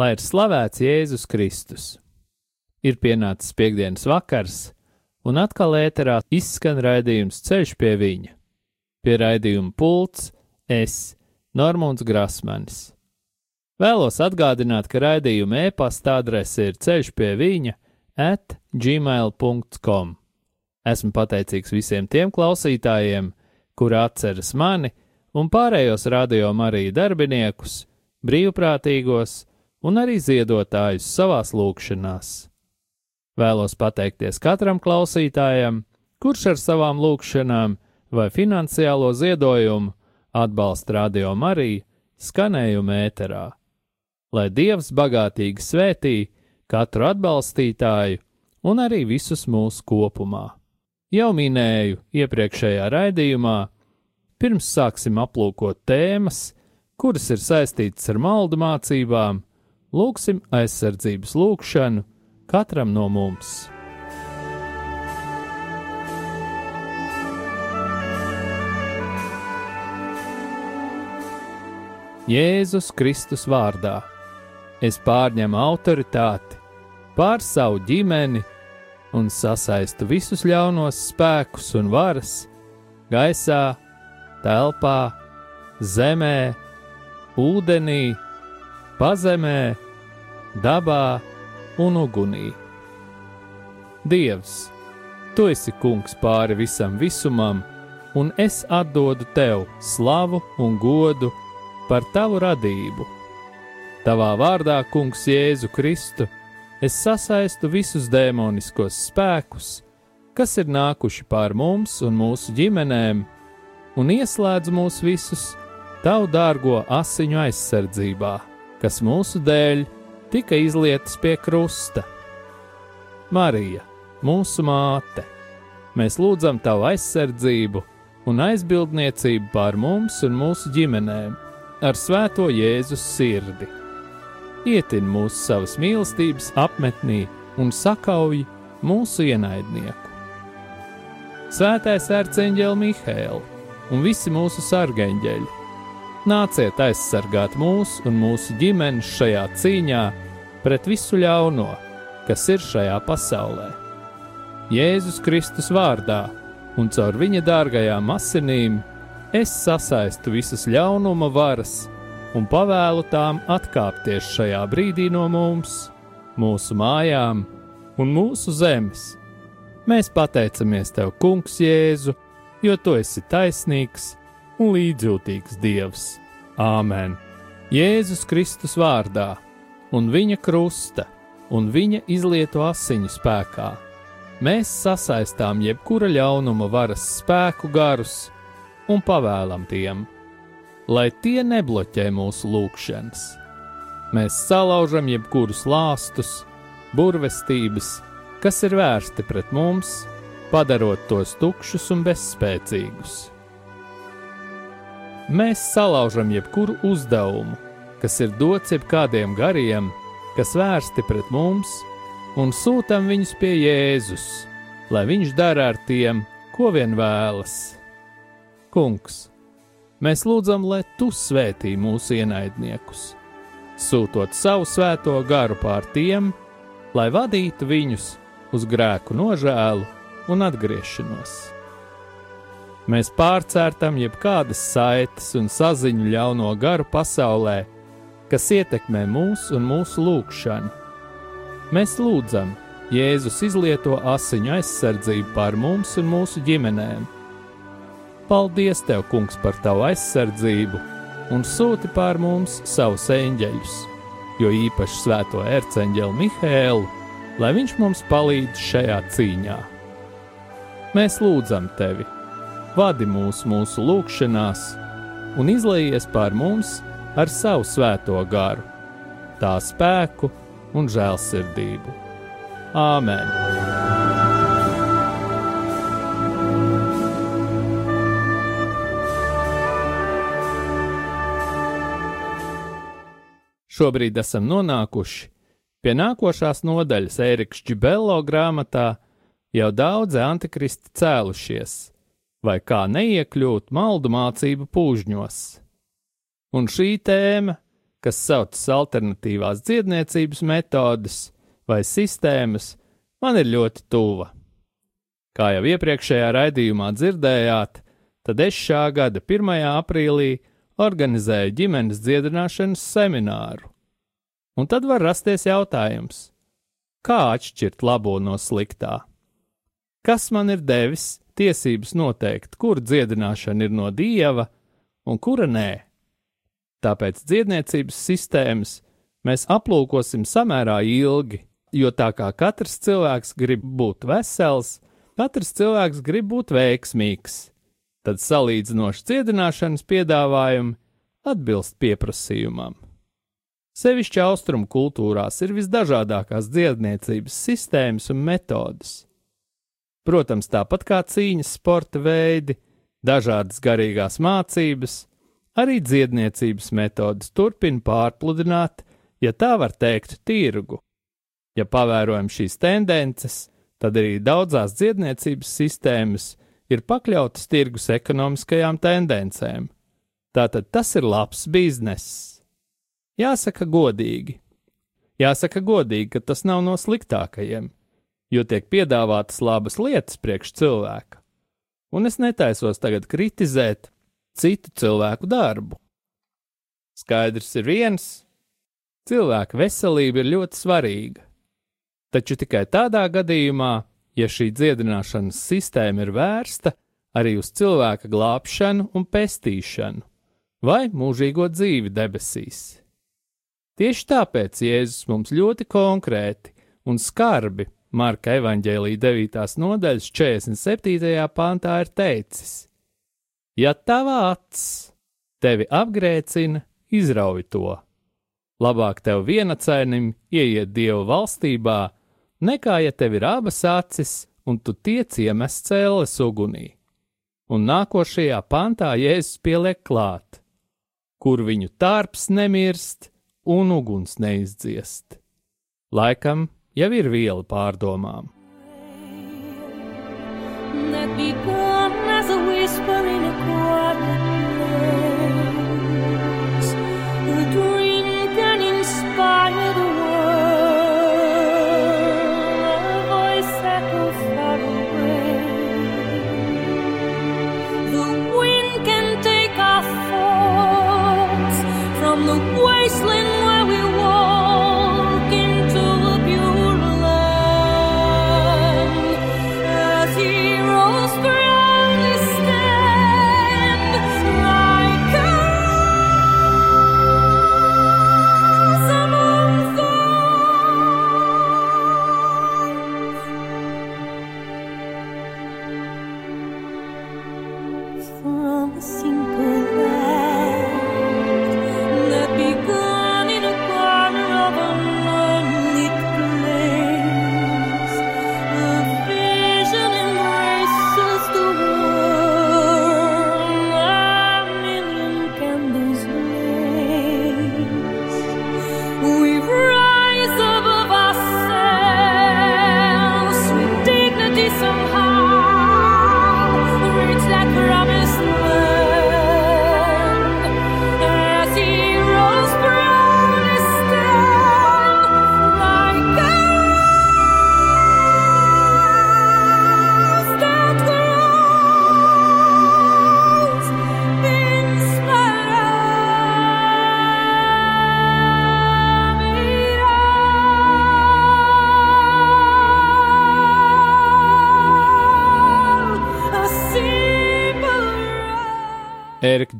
Lai ir slavēts Jēzus Kristus! Ir pienācis piekdienas vakars, un atkal ēterā izskan raidījums Ceļš pie viņa. Pie raidījuma pults es, Normons Grasmanis. Vēlos atgādināt, ka raidījuma e-pasta adrese ir ceļš pie viņa at gmail.com. Esmu pateicīgs visiem tiem klausītājiem, kuri atceras mani un pārējos radio Mariju darbiniekus, brīvprātīgos, un arī ziedotājus savās lūkšanās. Vēlos pateikties katram klausītājam, kurš ar savām lūkšanām vai finansiālo ziedojumu atbalsta radio Mariju skanējumu ēterā. Lai Dievs bagātīgi svētī katru atbalstītāju un arī visus mūsu kopumā. Jau minēju iepriekšējā raidījumā, pirms sāksim aplūkot tēmas, kuras ir saistītas ar maldu mācībām, lūgsim aizsardzības lūgšanu katram no mums. Jēzus Kristus vārdā es pārņemu autoritāti pār savu ģimeni un sasaistu visus ļaunos spēkus un varas gaisā, telpā, zemē, ūdenī, pazemē, dabā un ugunī. Dievs, tu esi kungs pāri visam visumam, un es atdodu tev slavu un godu par tavu radību. Tavā vārdā, Kungs, Jēzu Kristu, es sasaistu visus dēmoniskos spēkus, kas ir nākuši pār mums un mūsu ģimenēm, un ieslēdzu mūs visus tavu dārgo asiņu aizsardzībā kas mūsu dēļ tika izlietas pie krusta. Marija, mūsu māte, mēs lūdzam tavu aizsardzību un aizbildniecību pār mums un mūsu ģimenēm ar svēto Jēzus sirdi. Ietin mūsu savas mīlestības apmetnī un sakauj mūsu ienaidnieku. Svētais ērceņģeli Mihēlu un visi mūsu sargeņģeļi Nāciet aizsargāt mūs un mūsu ģimenes šajā cīņā pret visu ļauno, kas ir šajā pasaulē. Jēzus Kristus vārdā un caur viņa dārgajām asinīm es sasaistu visas ļaunuma varas un pavēlu tām atkāpties šajā brīdī no mums, mūsu mājām un mūsu zemes. Mēs pateicamies Tev, Kungs, Jēzu, jo Tu esi taisnīgs un līdzjūtīgs Dievs. Āmen! Jēzus Kristus vārdā un viņa krusta un viņa izlieto asiņu spēkā. Mēs sasaistām jebkura ļaunuma varas spēku garus un pavēlam tiem, lai tie nebloķē mūsu lūgšanas. Mēs salaužam jebkurus lāstus, burvestības, kas ir vērsti pret mums, padarot tos tukšus un bezspēcīgus mēs salaužam jebkuru uzdevumu, kas ir dots jebkādiem gariem, kas vērsti pret mums, un sūtām viņus pie Jēzus, lai viņš dara ar tiem, ko vien vēlas. Kungs, mēs lūdzam, lai tu svētī mūsu ienaidniekus, sūtot savu svēto garu pār tiem, lai vadītu viņus uz grēku nožēlu un atgriešanos. Mēs pārcērtam jebkādas saites un saziņu ļauno garu pasaulē, kas ietekmē mūs un mūsu lūgšanu. Mēs lūdzam, Jēzus izlieto asiņu aizsardzību pār mums un mūsu ģimenēm. Paldies, Tev, Kungs, par Tavu aizsardzību un sūti pār mums savus eņģeļus, jo īpaši svēto ērceņģeli Mihēlu, lai viņš mums palīdz šajā cīņā. Mēs lūdzam Tevi! Vadi mūs mūsu lūgšanās un izlaies pār mums ar savu svēto garu, tā spēku un žēlsirdību. Āmen! Šobrīd esam nonākuši pie nākošās nodaļas Ēriks Čibello grāmatā jau daudzi antikristi cēlušies, vai kā neiekļūt maldu mācību pūžņos. Un šī tēma, kas saucas alternatīvās dziedniecības metodes vai sistēmas, man ir ļoti tuva. Kā jau iepriekšējā raidījumā dzirdējāt, tad es šā gada 1. aprīlī organizēju ģimenes dziedināšanas semināru. Un tad var rasties jautājums, kā atšķirt labo no sliktā? Kas man ir devis tiesības noteikt, kur dziedināšana ir no dieva un kura nē? Tāpēc dziedniecības sistēmas mēs aplūkosim samērā ilgi, jo tā kā katrs cilvēks grib būt vesels, katrs cilvēks grib būt veiksmīgs, tad salīdzinoši dziedināšanas piedāvājumi atbilst pieprasījumam. Sevišķi austrumu kultūrās ir visdažādākās dziedniecības sistēmas un metodes. Protams, tāpat kā cīņas sporta veidi, dažādas garīgās mācības, arī dziedniecības metodes turpina pārpludināt, ja tā var teikt, tirgu. Ja pavērojam šīs tendences, tad arī daudzās dziedniecības sistēmas ir pakļautas tirgus ekonomiskajām tendencēm. Tātad tas ir labs bizness. Jāsaka godīgi. Jāsaka godīgi, ka tas nav no sliktākajiem jo tiek piedāvātas labas lietas priekš cilvēka. Un es netaisos tagad kritizēt citu cilvēku darbu. Skaidrs ir viens - cilvēka veselība ir ļoti svarīga. Taču tikai tādā gadījumā, ja šī dziedināšanas sistēma ir vērsta arī uz cilvēka glābšanu un pestīšanu, vai mūžīgo dzīvi debesīs. Tieši tāpēc Jēzus mums ļoti konkrēti un skarbi Marka evanģēlīja 9. nodaļas 47. pantā ir teicis: Ja tava acs tevi apgrēcina, izrauj to. Labāk tev vienacainim ieiet Dieva valstībā, nekā ja tev ir abas acis un tu tiec iemest cēles ugunī. Un nākošajā pantā Jēzus pieliek klāt, kur viņu tārps nemirst un uguns neizdziest. Laikam jau ir viela pārdomām. That begun as a whisper in a quiet place, a dream can inspire the world, a voice echo far away. The wind can take our thoughts from the wasteland.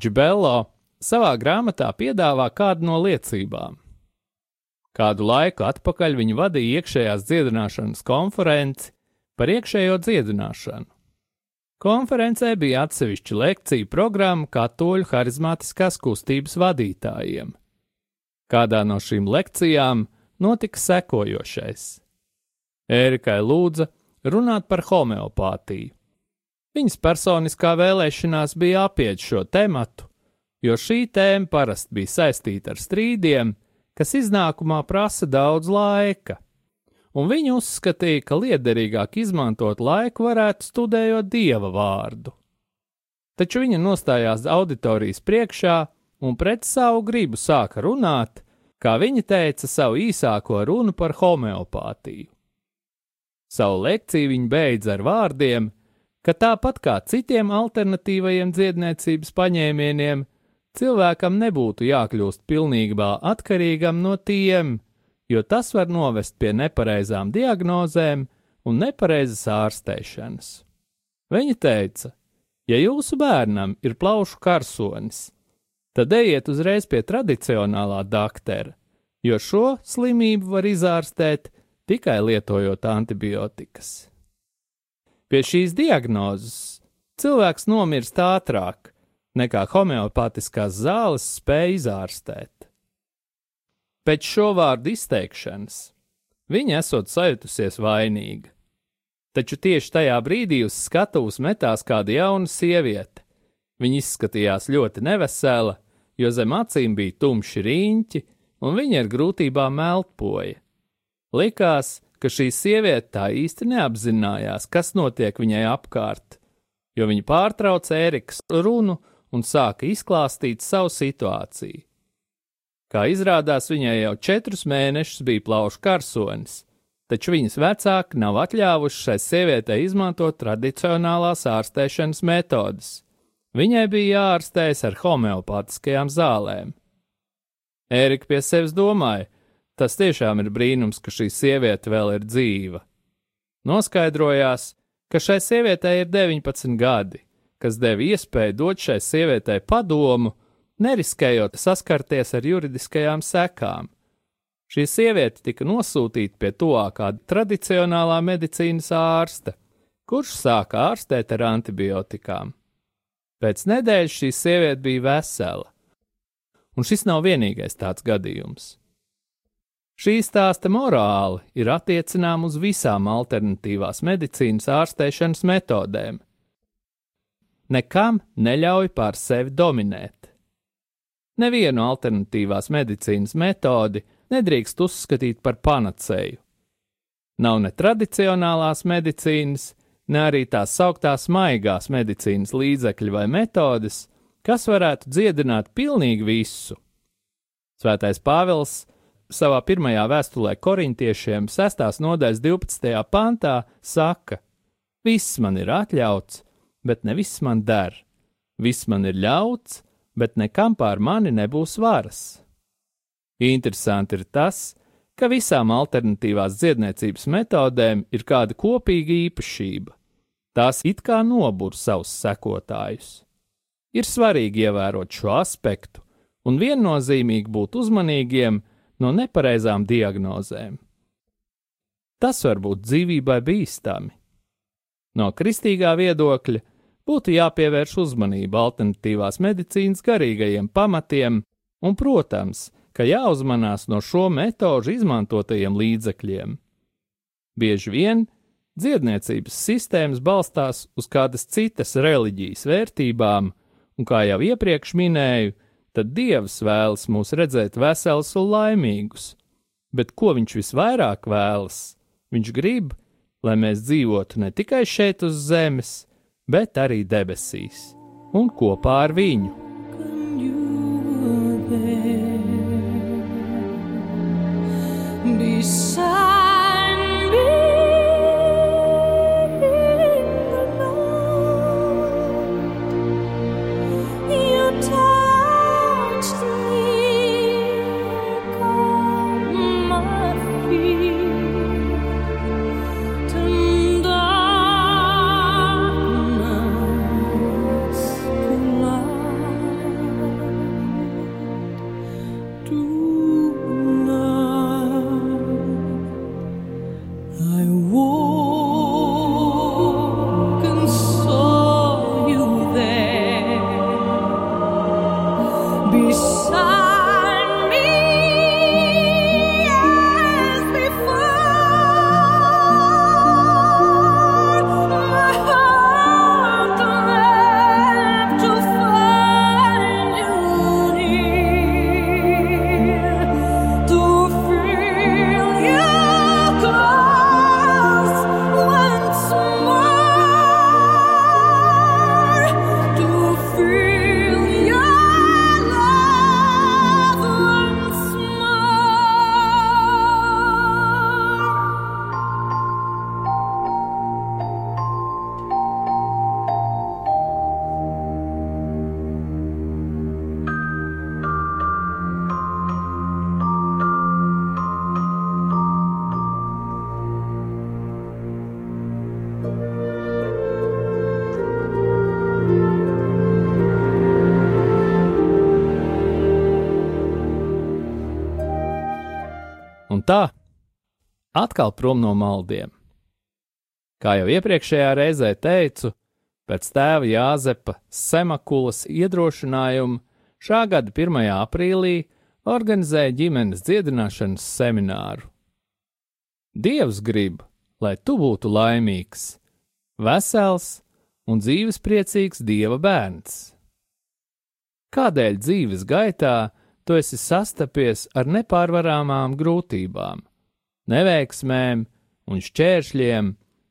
Džibello savā grāmatā piedāvā kādu no liecībām. Kādu laiku atpakaļ viņa vadīja iekšējās dziedināšanas konferenci par iekšējo dziedināšanu. Konferencē bija atsevišķa lekciju programma katoļu harizmātiskās kustības vadītājiem. Kādā no šīm lekcijām notika sekojošais. Ērikai lūdza runāt par homeopātiju. Viņas personiskā vēlēšanās bija apiet šo tematu, jo šī tēma parasti bija saistīta ar strīdiem, kas iznākumā prasa daudz laika, un viņa uzskatīja, ka liederīgāk izmantot laiku varētu studējot dieva vārdu. Taču viņa nostājās auditorijas priekšā un pret savu gribu sāka runāt, kā viņa teica, savu īsāko runu par homeopātiju. Savu lekciju viņa beidza ar vārdiem, ka tāpat kā citiem alternatīvajiem dziedniecības paņēmieniem, cilvēkam nebūtu jākļūst pilnībā atkarīgam no tiem, jo tas var novest pie nepareizām diagnozēm un nepareizas ārstēšanas. Viņa teica, ja jūsu bērnam ir plaušu karsonis, tad ejiet uzreiz pie tradicionālā daktera, jo šo slimību var izārstēt tikai lietojot antibiotikas. Pie šīs diagnozes cilvēks nomirst ātrāk nekā homeopātiskās zāles spēja izārstēt. Pēc šo vārdu izteikšanas viņa esot sajutusies vainīga, taču tieši tajā brīdī uz skatuves metās kāda jauna sieviete, Viņa izskatījās ļoti nevesela, jo zem acīm bija tumši riņķi, un viņa ar grūtībām elpoja. Likās, ka šī sieviete tā īsti neapzinājās, kas notiek viņai apkārt, jo viņa pārtrauca Ērikas runu un sāka izklāstīt savu situāciju. Kā izrādās, viņai jau četrus mēnešus bija plaušu karsonis, taču viņas vecāki nav atļāvuši šai sievietei izmantot tradicionālās ārstēšanas metodes. Viņai bija jāārstējas ar homeopātiskajām zālēm. Ērika pie sevis domāja, tas tiešām ir brīnums, ka šī sieviete vēl ir dzīva. Noskaidrojās, ka šai sievietei ir 19 gadi, kas deva iespēju dot šai sievietei padomu, neriskējot saskarties ar juridiskajām sekām. Šī sieviete tika nosūtīta pie tuvākā tradicionālā medicīnas ārsta, kurš sāka ārstēt ar antibiotikām. Pēc nedēļas šī sieviete bija vesela. Un šis nav vienīgais tāds gadījums. Šī stāsta morāli ir attiecinām uz visām alternatīvās medicīnas ārstēšanas metodēm. Nekam neļauj pār sevi dominēt. Nevienu alternatīvās medicīnas metodi nedrīkst uzskatīt par panacēju. Nav ne tradicionālās medicīnas, ne arī tās sauktās maigās medicīnas līdzekļi vai metodes, kas varētu dziedināt pilnīgi visu. Svētais Pāvils savā pirmajā vēstulē korintiešiem 6. nodaļas 12. pantā saka: Viss man ir atļauts, bet ne viss man der, viss man ir ļauts, bet nekam pār mani nebūs varas. Interesanti ir tas, ka visām alternatīvās dziedniecības metodēm ir kāda kopīga īpašība tās it kā nobur savus sekotājus. Ir svarīgi ievērot šo aspektu un viennozīmīgi būt uzmanīgiem no nepareizām diagnozēm. Tas var būt dzīvībai bīstami. No kristīgā viedokļa būtu jāpievērš uzmanība alternatīvās medicīnas garīgajiem pamatiem, un, protams, ka jāuzmanās no šo metožu izmantotajiem līdzekļiem. Bieži vien Dziedniecības sistēmas balstās uz kādas citas reliģijas vērtībām, un, kā jau iepriekš minēju, tad Dievs vēlas mūs redzēt veselus un laimīgus. Bet ko viņš visvairāk vēlas? Viņš grib, lai mēs dzīvotu ne tikai šeit uz zemes, bet arī debesīs un kopā ar viņu. Un tā, atkal prom no maldiem. Kā jau iepriekšējā reizē teicu, pēc tēva Jāzepa Semakulas iedrošinājuma šā gada 1. aprīlī organizēja ģimenes dziedināšanas semināru. Dievs grib, lai tu būtu laimīgs, vesels un dzīvespriecīgs Dieva bērns. Kādēļ dzīves gaitā tu esi sastapies ar nepārvarāmām grūtībām, neveiksmēm un šķēršļiem,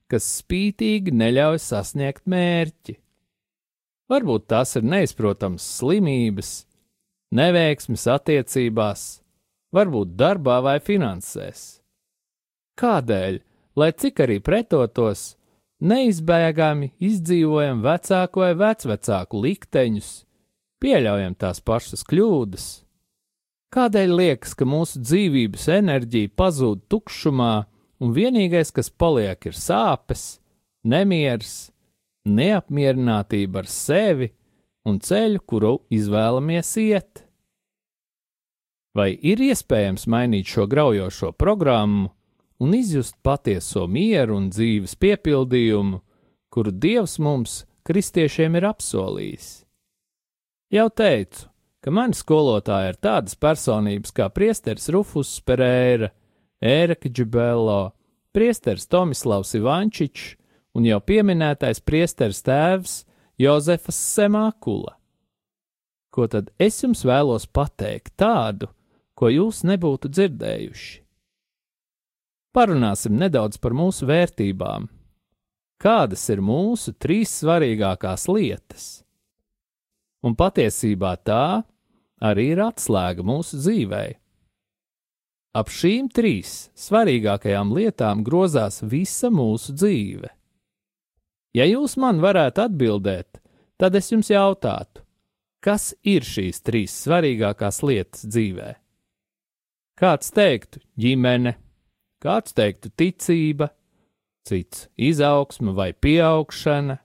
kas spītīgi neļauj sasniegt mērķi. Varbūt tas ir neizprotams slimības, neveiksmes attiecībās, varbūt darbā vai finansēs. Kādēļ, lai cik arī pretotos, neizbēgami izdzīvojam vecāku vai vecvecāku likteņus, pieļaujam tās pašas kļūdas? Kādēļ liekas, ka mūsu dzīvības enerģija pazūd tukšumā, un vienīgais, kas paliek, ir sāpes, nemieris, neapmierinātība ar sevi un ceļu, kuru izvēlamies iet. Vai ir iespējams mainīt šo graujošo programmu un izjust patieso mieru un dzīves piepildījumu, kuru Dievs mums, kristiešiem, ir apsolījis? Jau teicu, ka mani skolotāji ir tādas personības kā priesteris Rufus Pereira, Ērika Džibello, priesteris Tomislavs Ivančičs un jau pieminētais priesteris tēvs Jozefas Semākula. Ko tad es jums vēlos pateikt tādu, ko jūs nebūtu dzirdējuši? Parunāsim nedaudz par mūsu vērtībām. Kādas ir mūsu trīs svarīgākās lietas? Un patiesībā tā arī ir atslēga mūsu dzīvēm. Ap šīm trīs svarīgākajām lietām grozās visa mūsu dzīve. Ja jūs man varētu atbildēt, tad es jums jautātu, kas ir šīs trīs svarīgākās lietas dzīvē? Kāds teiktu ģimene, kāds teiktu ticība, cits izaugsme vai pieaugšana,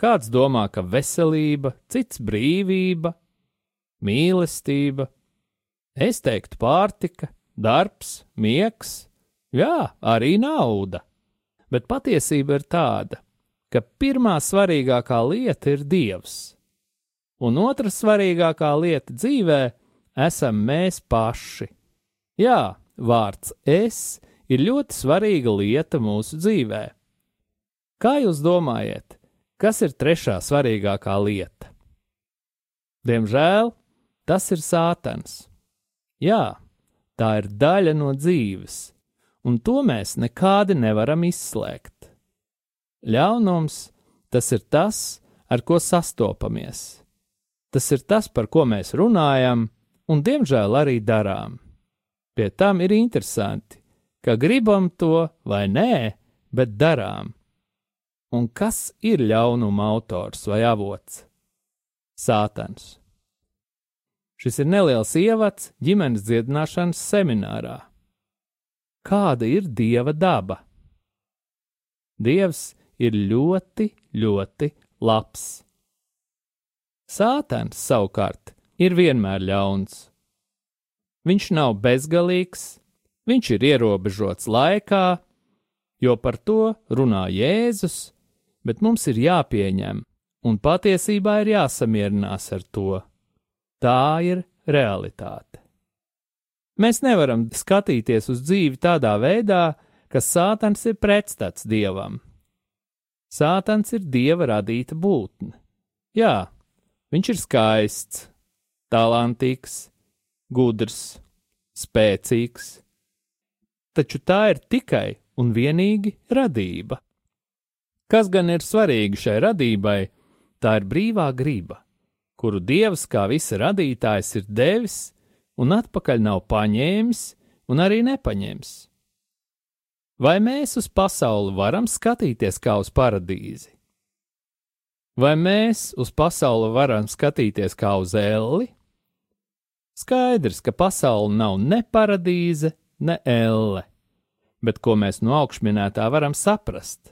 kāds domā, ka veselība, cits brīvība, mīlestība, es teiktu pārtika, darbs, miegs, jā, arī nauda. Bet patiesība ir tāda, ka pirmā svarīgākā lieta ir Dievs, un otra svarīgākā lieta dzīvē esam mēs paši. Jā, vārds es ir ļoti svarīga lieta mūsu dzīvē. Kā jūs domājat, kas ir trešā svarīgākā lieta? Diemžēl tas ir sātans. Jā, tā ir daļa no dzīves, un to mēs nekādi nevaram izslēgt. Ļaunums tas ir tas, ar ko sastopamies. Tas ir tas, par ko mēs runājam, un diemžēl arī darām. Pie tam ir interesanti, ka gribam to vai nē, bet darām. Un kas ir ļaunuma autors vai avots? Sātans. Šis ir neliels ievads ģimenes dziedināšanas seminārā. Kāda ir dieva daba? Dievs ir ļoti, ļoti labs. Sātans savukārt ir vienmēr ļauns. Viņš nav bezgalīgs, viņš ir ierobežots laikā, jo par to runā Jēzus, bet mums ir jāpieņem, un patiesībā ir jāsamierinās ar to. Tā ir realitāte. Mēs nevaram skatīties uz dzīvi tādā veidā, ka Sātans ir pretstats dievam. Sātans ir dieva radīta būtne. Jā, viņš ir skaists, talantīgs, gudrs, spēcīgs, taču tā ir tikai un vienīgi radība. Kas gan ir svarīgi šai radībai, tā ir brīvā griba kuru Dievs kā visa radītājs ir devis un atpakaļ nav paņēmis un arī nepaņems. Vai mēs uz pasauli varam skatīties kā uz paradīzi? Vai mēs uz pasauli varam skatīties kā uz elli? Skaidrs, ka pasaule nav ne paradīze, ne elle, bet ko mēs no augšminētā varam saprast?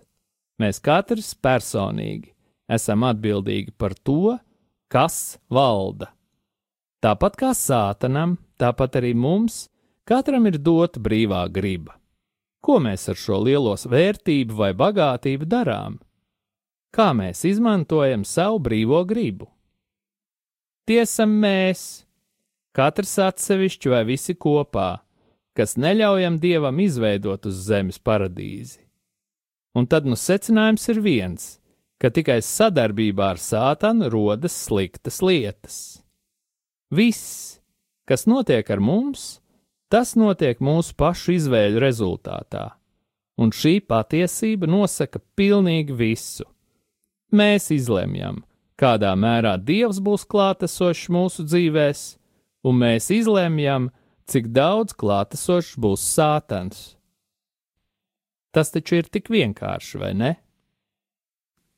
Mēs katrs personīgi esam atbildīgi par to, kas valda. Tāpat kā sātanam, tāpat arī mums, Katram ir dota brīvā griba. Ko mēs ar šo lielo vērtību vai bagātību darām? Kā mēs izmantojam savu brīvo gribu? Tiesam mēs, katrs atsevišķi vai visi kopā, kas neļaujam dievam izveidot uz zemes paradīzi. Un tad nu secinājums ir viens, ka tikai sadarbībā ar sātanu rodas sliktas lietas. Viss, kas notiek ar mums, Tas notiek mūsu pašu izvēļu rezultātā, un šī patiesība nosaka pilnīgi visu. Mēs izlemjam, kādā mērā Dievs būs klātesošs mūsu dzīvēs, un mēs izlemjam, cik daudz klātesošs būs Sātans. Tas taču ir tik vienkārši, vai ne?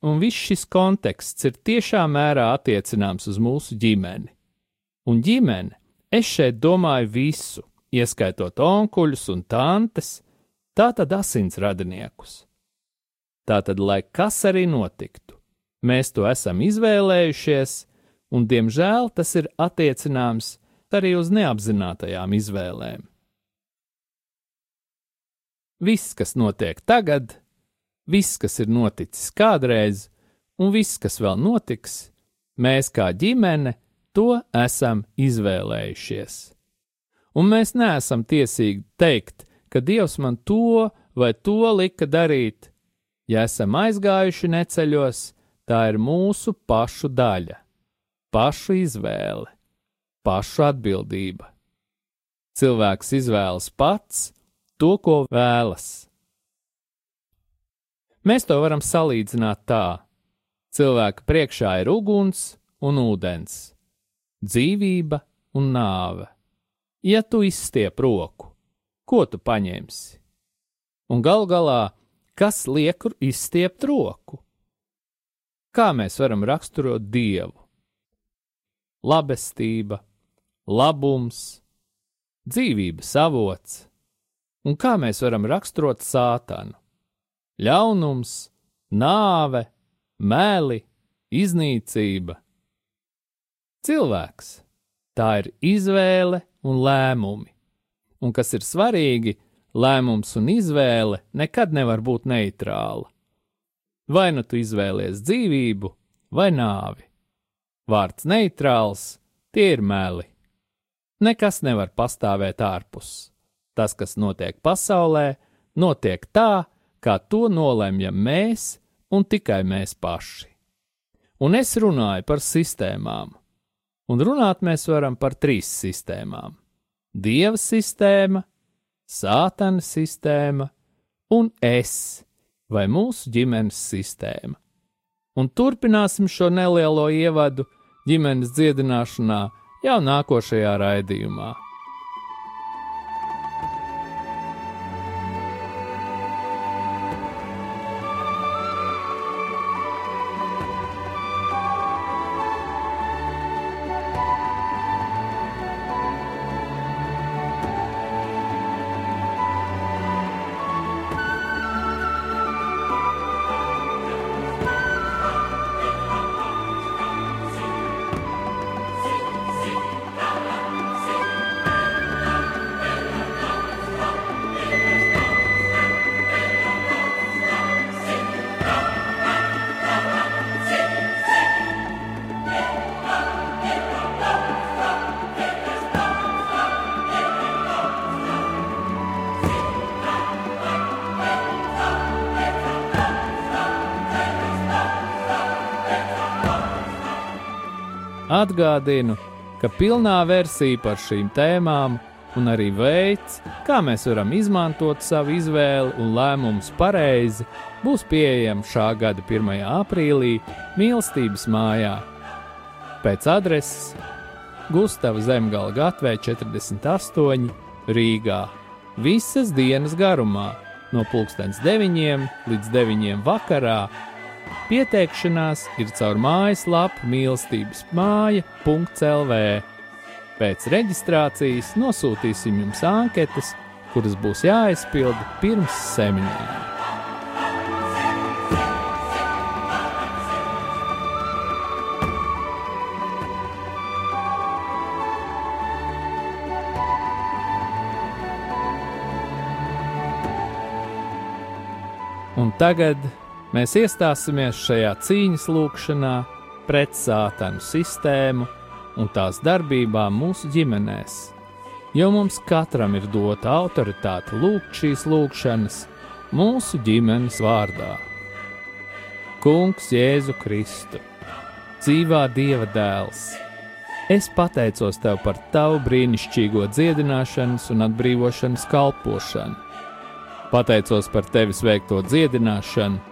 Un viss šis konteksts ir tiešā mērā attiecināms uz mūsu ģimeni. Un ģimene, es šeit domāju visu, ieskaitot onkuļus un tantes, tātad asins radiniekus. Tātad, lai kas arī notiktu, mēs to esam izvēlējušies, un, diemžēl, tas ir attiecināms arī uz neapzinātajām izvēlēm. Viss, kas notiek tagad, viss, kas ir noticis kādreiz, un viss, kas vēl notiks, mēs kā ģimene to esam izvēlējušies un mēs neesam tiesīgi teikt, ka Dievs man to vai to lika darīt. Ja esam aizgājuši neceļos, tā ir mūsu pašu daļa, pašu izvēle, pašu atbildība. Cilvēks izvēlas pats to, ko vēlas. Mēs to varam salīdzināt tā: cilvēka priekšā ir uguns un ūdens, dzīvība un nāve ja tu izstiep roku, ko tu paņemsi? Un gal galā, kas liek izstiept roku? Kā mēs varam raksturot Dievu? Labestība, labums, dzīvības avots, un kā mēs varam raksturot sātanu? Ļaunums, nāve, meli, iznīcība. Cilvēks tā ir izvēle un lēmumi. Un kas ir svarīgi, lēmums un izvēle nekad nevar būt neitrāla. Vai nu tu izvēlies dzīvību vai nāvi? Vārds neitrāls, tie ir meli. Nekas nevar pastāvēt ārpus. Tas, kas notiek pasaulē, notiek tā, kā to nolemjam mēs un tikai mēs paši. Un es runāju par sistēmām, un runāt mēs varam par trīs sistēmām - dieva sistēma, sātana sistēma un es vai mūsu ģimenes sistēma. Un turpināsim šo nelielo ievadu ģimenes dziedināšanā jau nākošajā raidījumā. Atgādinu, ka pilnā versija par šīm tēmām un arī veids, kā mēs varam izmantot savu izvēli un lēmumus pareizi, būs pieejama šā gada 1. aprīlī mīlestības mājā. Pēc adreses Gustava Zemgala Gatvē 48 Rīgā visas dienas garumā no 9 līdz 9 vakarā Pieteikšanās ir caur mājaslapu mīlestības māja.clv. Pēc reģistrācijas nosūtīsim jums anketas, kuras būs jāaizpilda pirms semināriem. Un tagad mēs iestāsimies šajā cīņas lūkšanā pret sātanu sistēmu un tās darbībām mūsu ģimenēs, jo mums katram ir dota autoritāte lūgt šīs lūkšanas mūsu ģimenes vārdā. Kungs Jēzu Kristu, dzīvā Dieva dēls, es pateicos Tev par Tavu brīnišķīgo dziedināšanas un atbrīvošanas kalpošanu. Pateicos par Tevis veikto dziedināšanu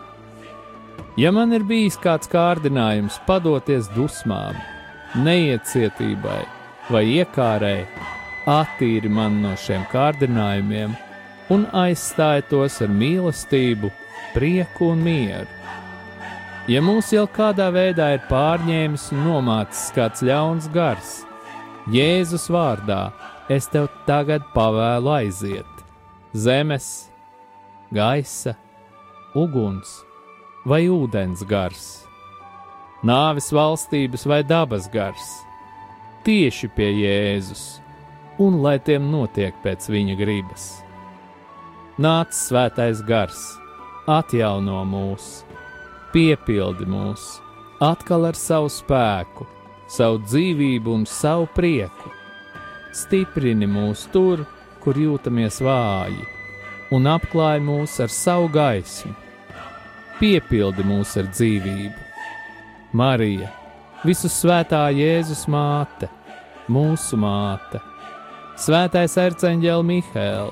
Ja man ir bijis kāds kārdinājums padoties dusmām, neiecietībai vai iekārai, attīri man no šiem kārdinājumiem un aizstāj tos ar mīlestību, prieku un mieru. Ja mūs jau kādā veidā ir pārņēmis un nomācis kāds ļauns gars, Jēzus vārdā es tev tagad pavēlu aiziet zemes, gaisa, uguns vai ūdens gars, nāves valstības vai dabas gars, tieši pie Jēzus un lai tiem notiek pēc viņa gribas. Nāc svētais gars, atjauno mūs, piepildi mūs, atkal ar savu spēku, savu dzīvību un savu prieku. Stiprini mūs tur, kur jūtamies vāji, un apklāj mūs ar savu gaismu. Piepildi mūs ar dzīvību. Marija, visu svētā Jēzus māte, mūsu māte Svētais arcāņģēl Mihēl,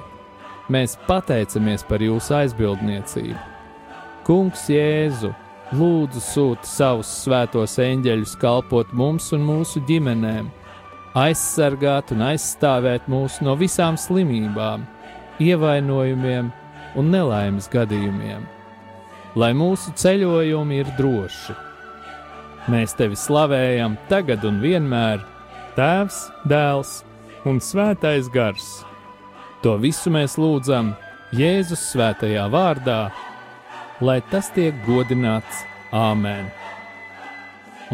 mēs pateicamies par jūsu aizbildniecību. Kungs Jēzu, lūdzu sūti savus svētos eņģeļus kalpot mums un mūsu ģimenēm, aizsargāt un aizstāvēt mūs no visām slimībām, ievainojumiem un nelaimes gadījumiem, lai mūsu ceļojumi ir droši. Mēs tevi slavējam tagad un vienmēr, Tēvs, Dēls un Svētais Gars. To visu mēs lūdzam Jēzus svētajā vārdā, lai tas tiek godināts Āmen.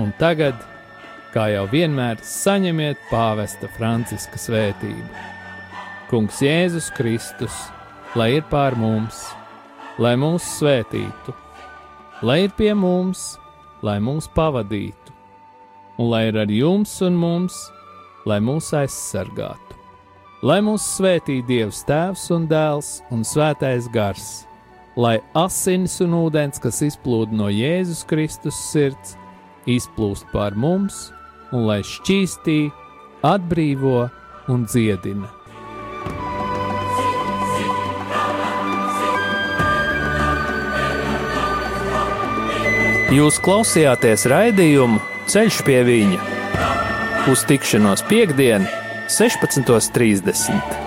Un tagad, kā jau vienmēr, saņemiet pāvesta Franciska svētību. Kungs Jēzus Kristus, lai ir pār mums, lai mūs svētītu, lai ir pie mums, lai mūs pavadītu, un lai ir ar jums un mums lai mūs aizsargātu. Lai mūs svētī Dievs Tēvs un Dēls un Svētais Gars, lai asins un ūdens, kas izplūda no Jēzus Kristus sirds, izplūst pār mums un lai šķīstī, atbrīvo un dziedina. Jūs klausījāties raidījumu Ceļš pie viņa uz tikšanos piekdien, 16.30.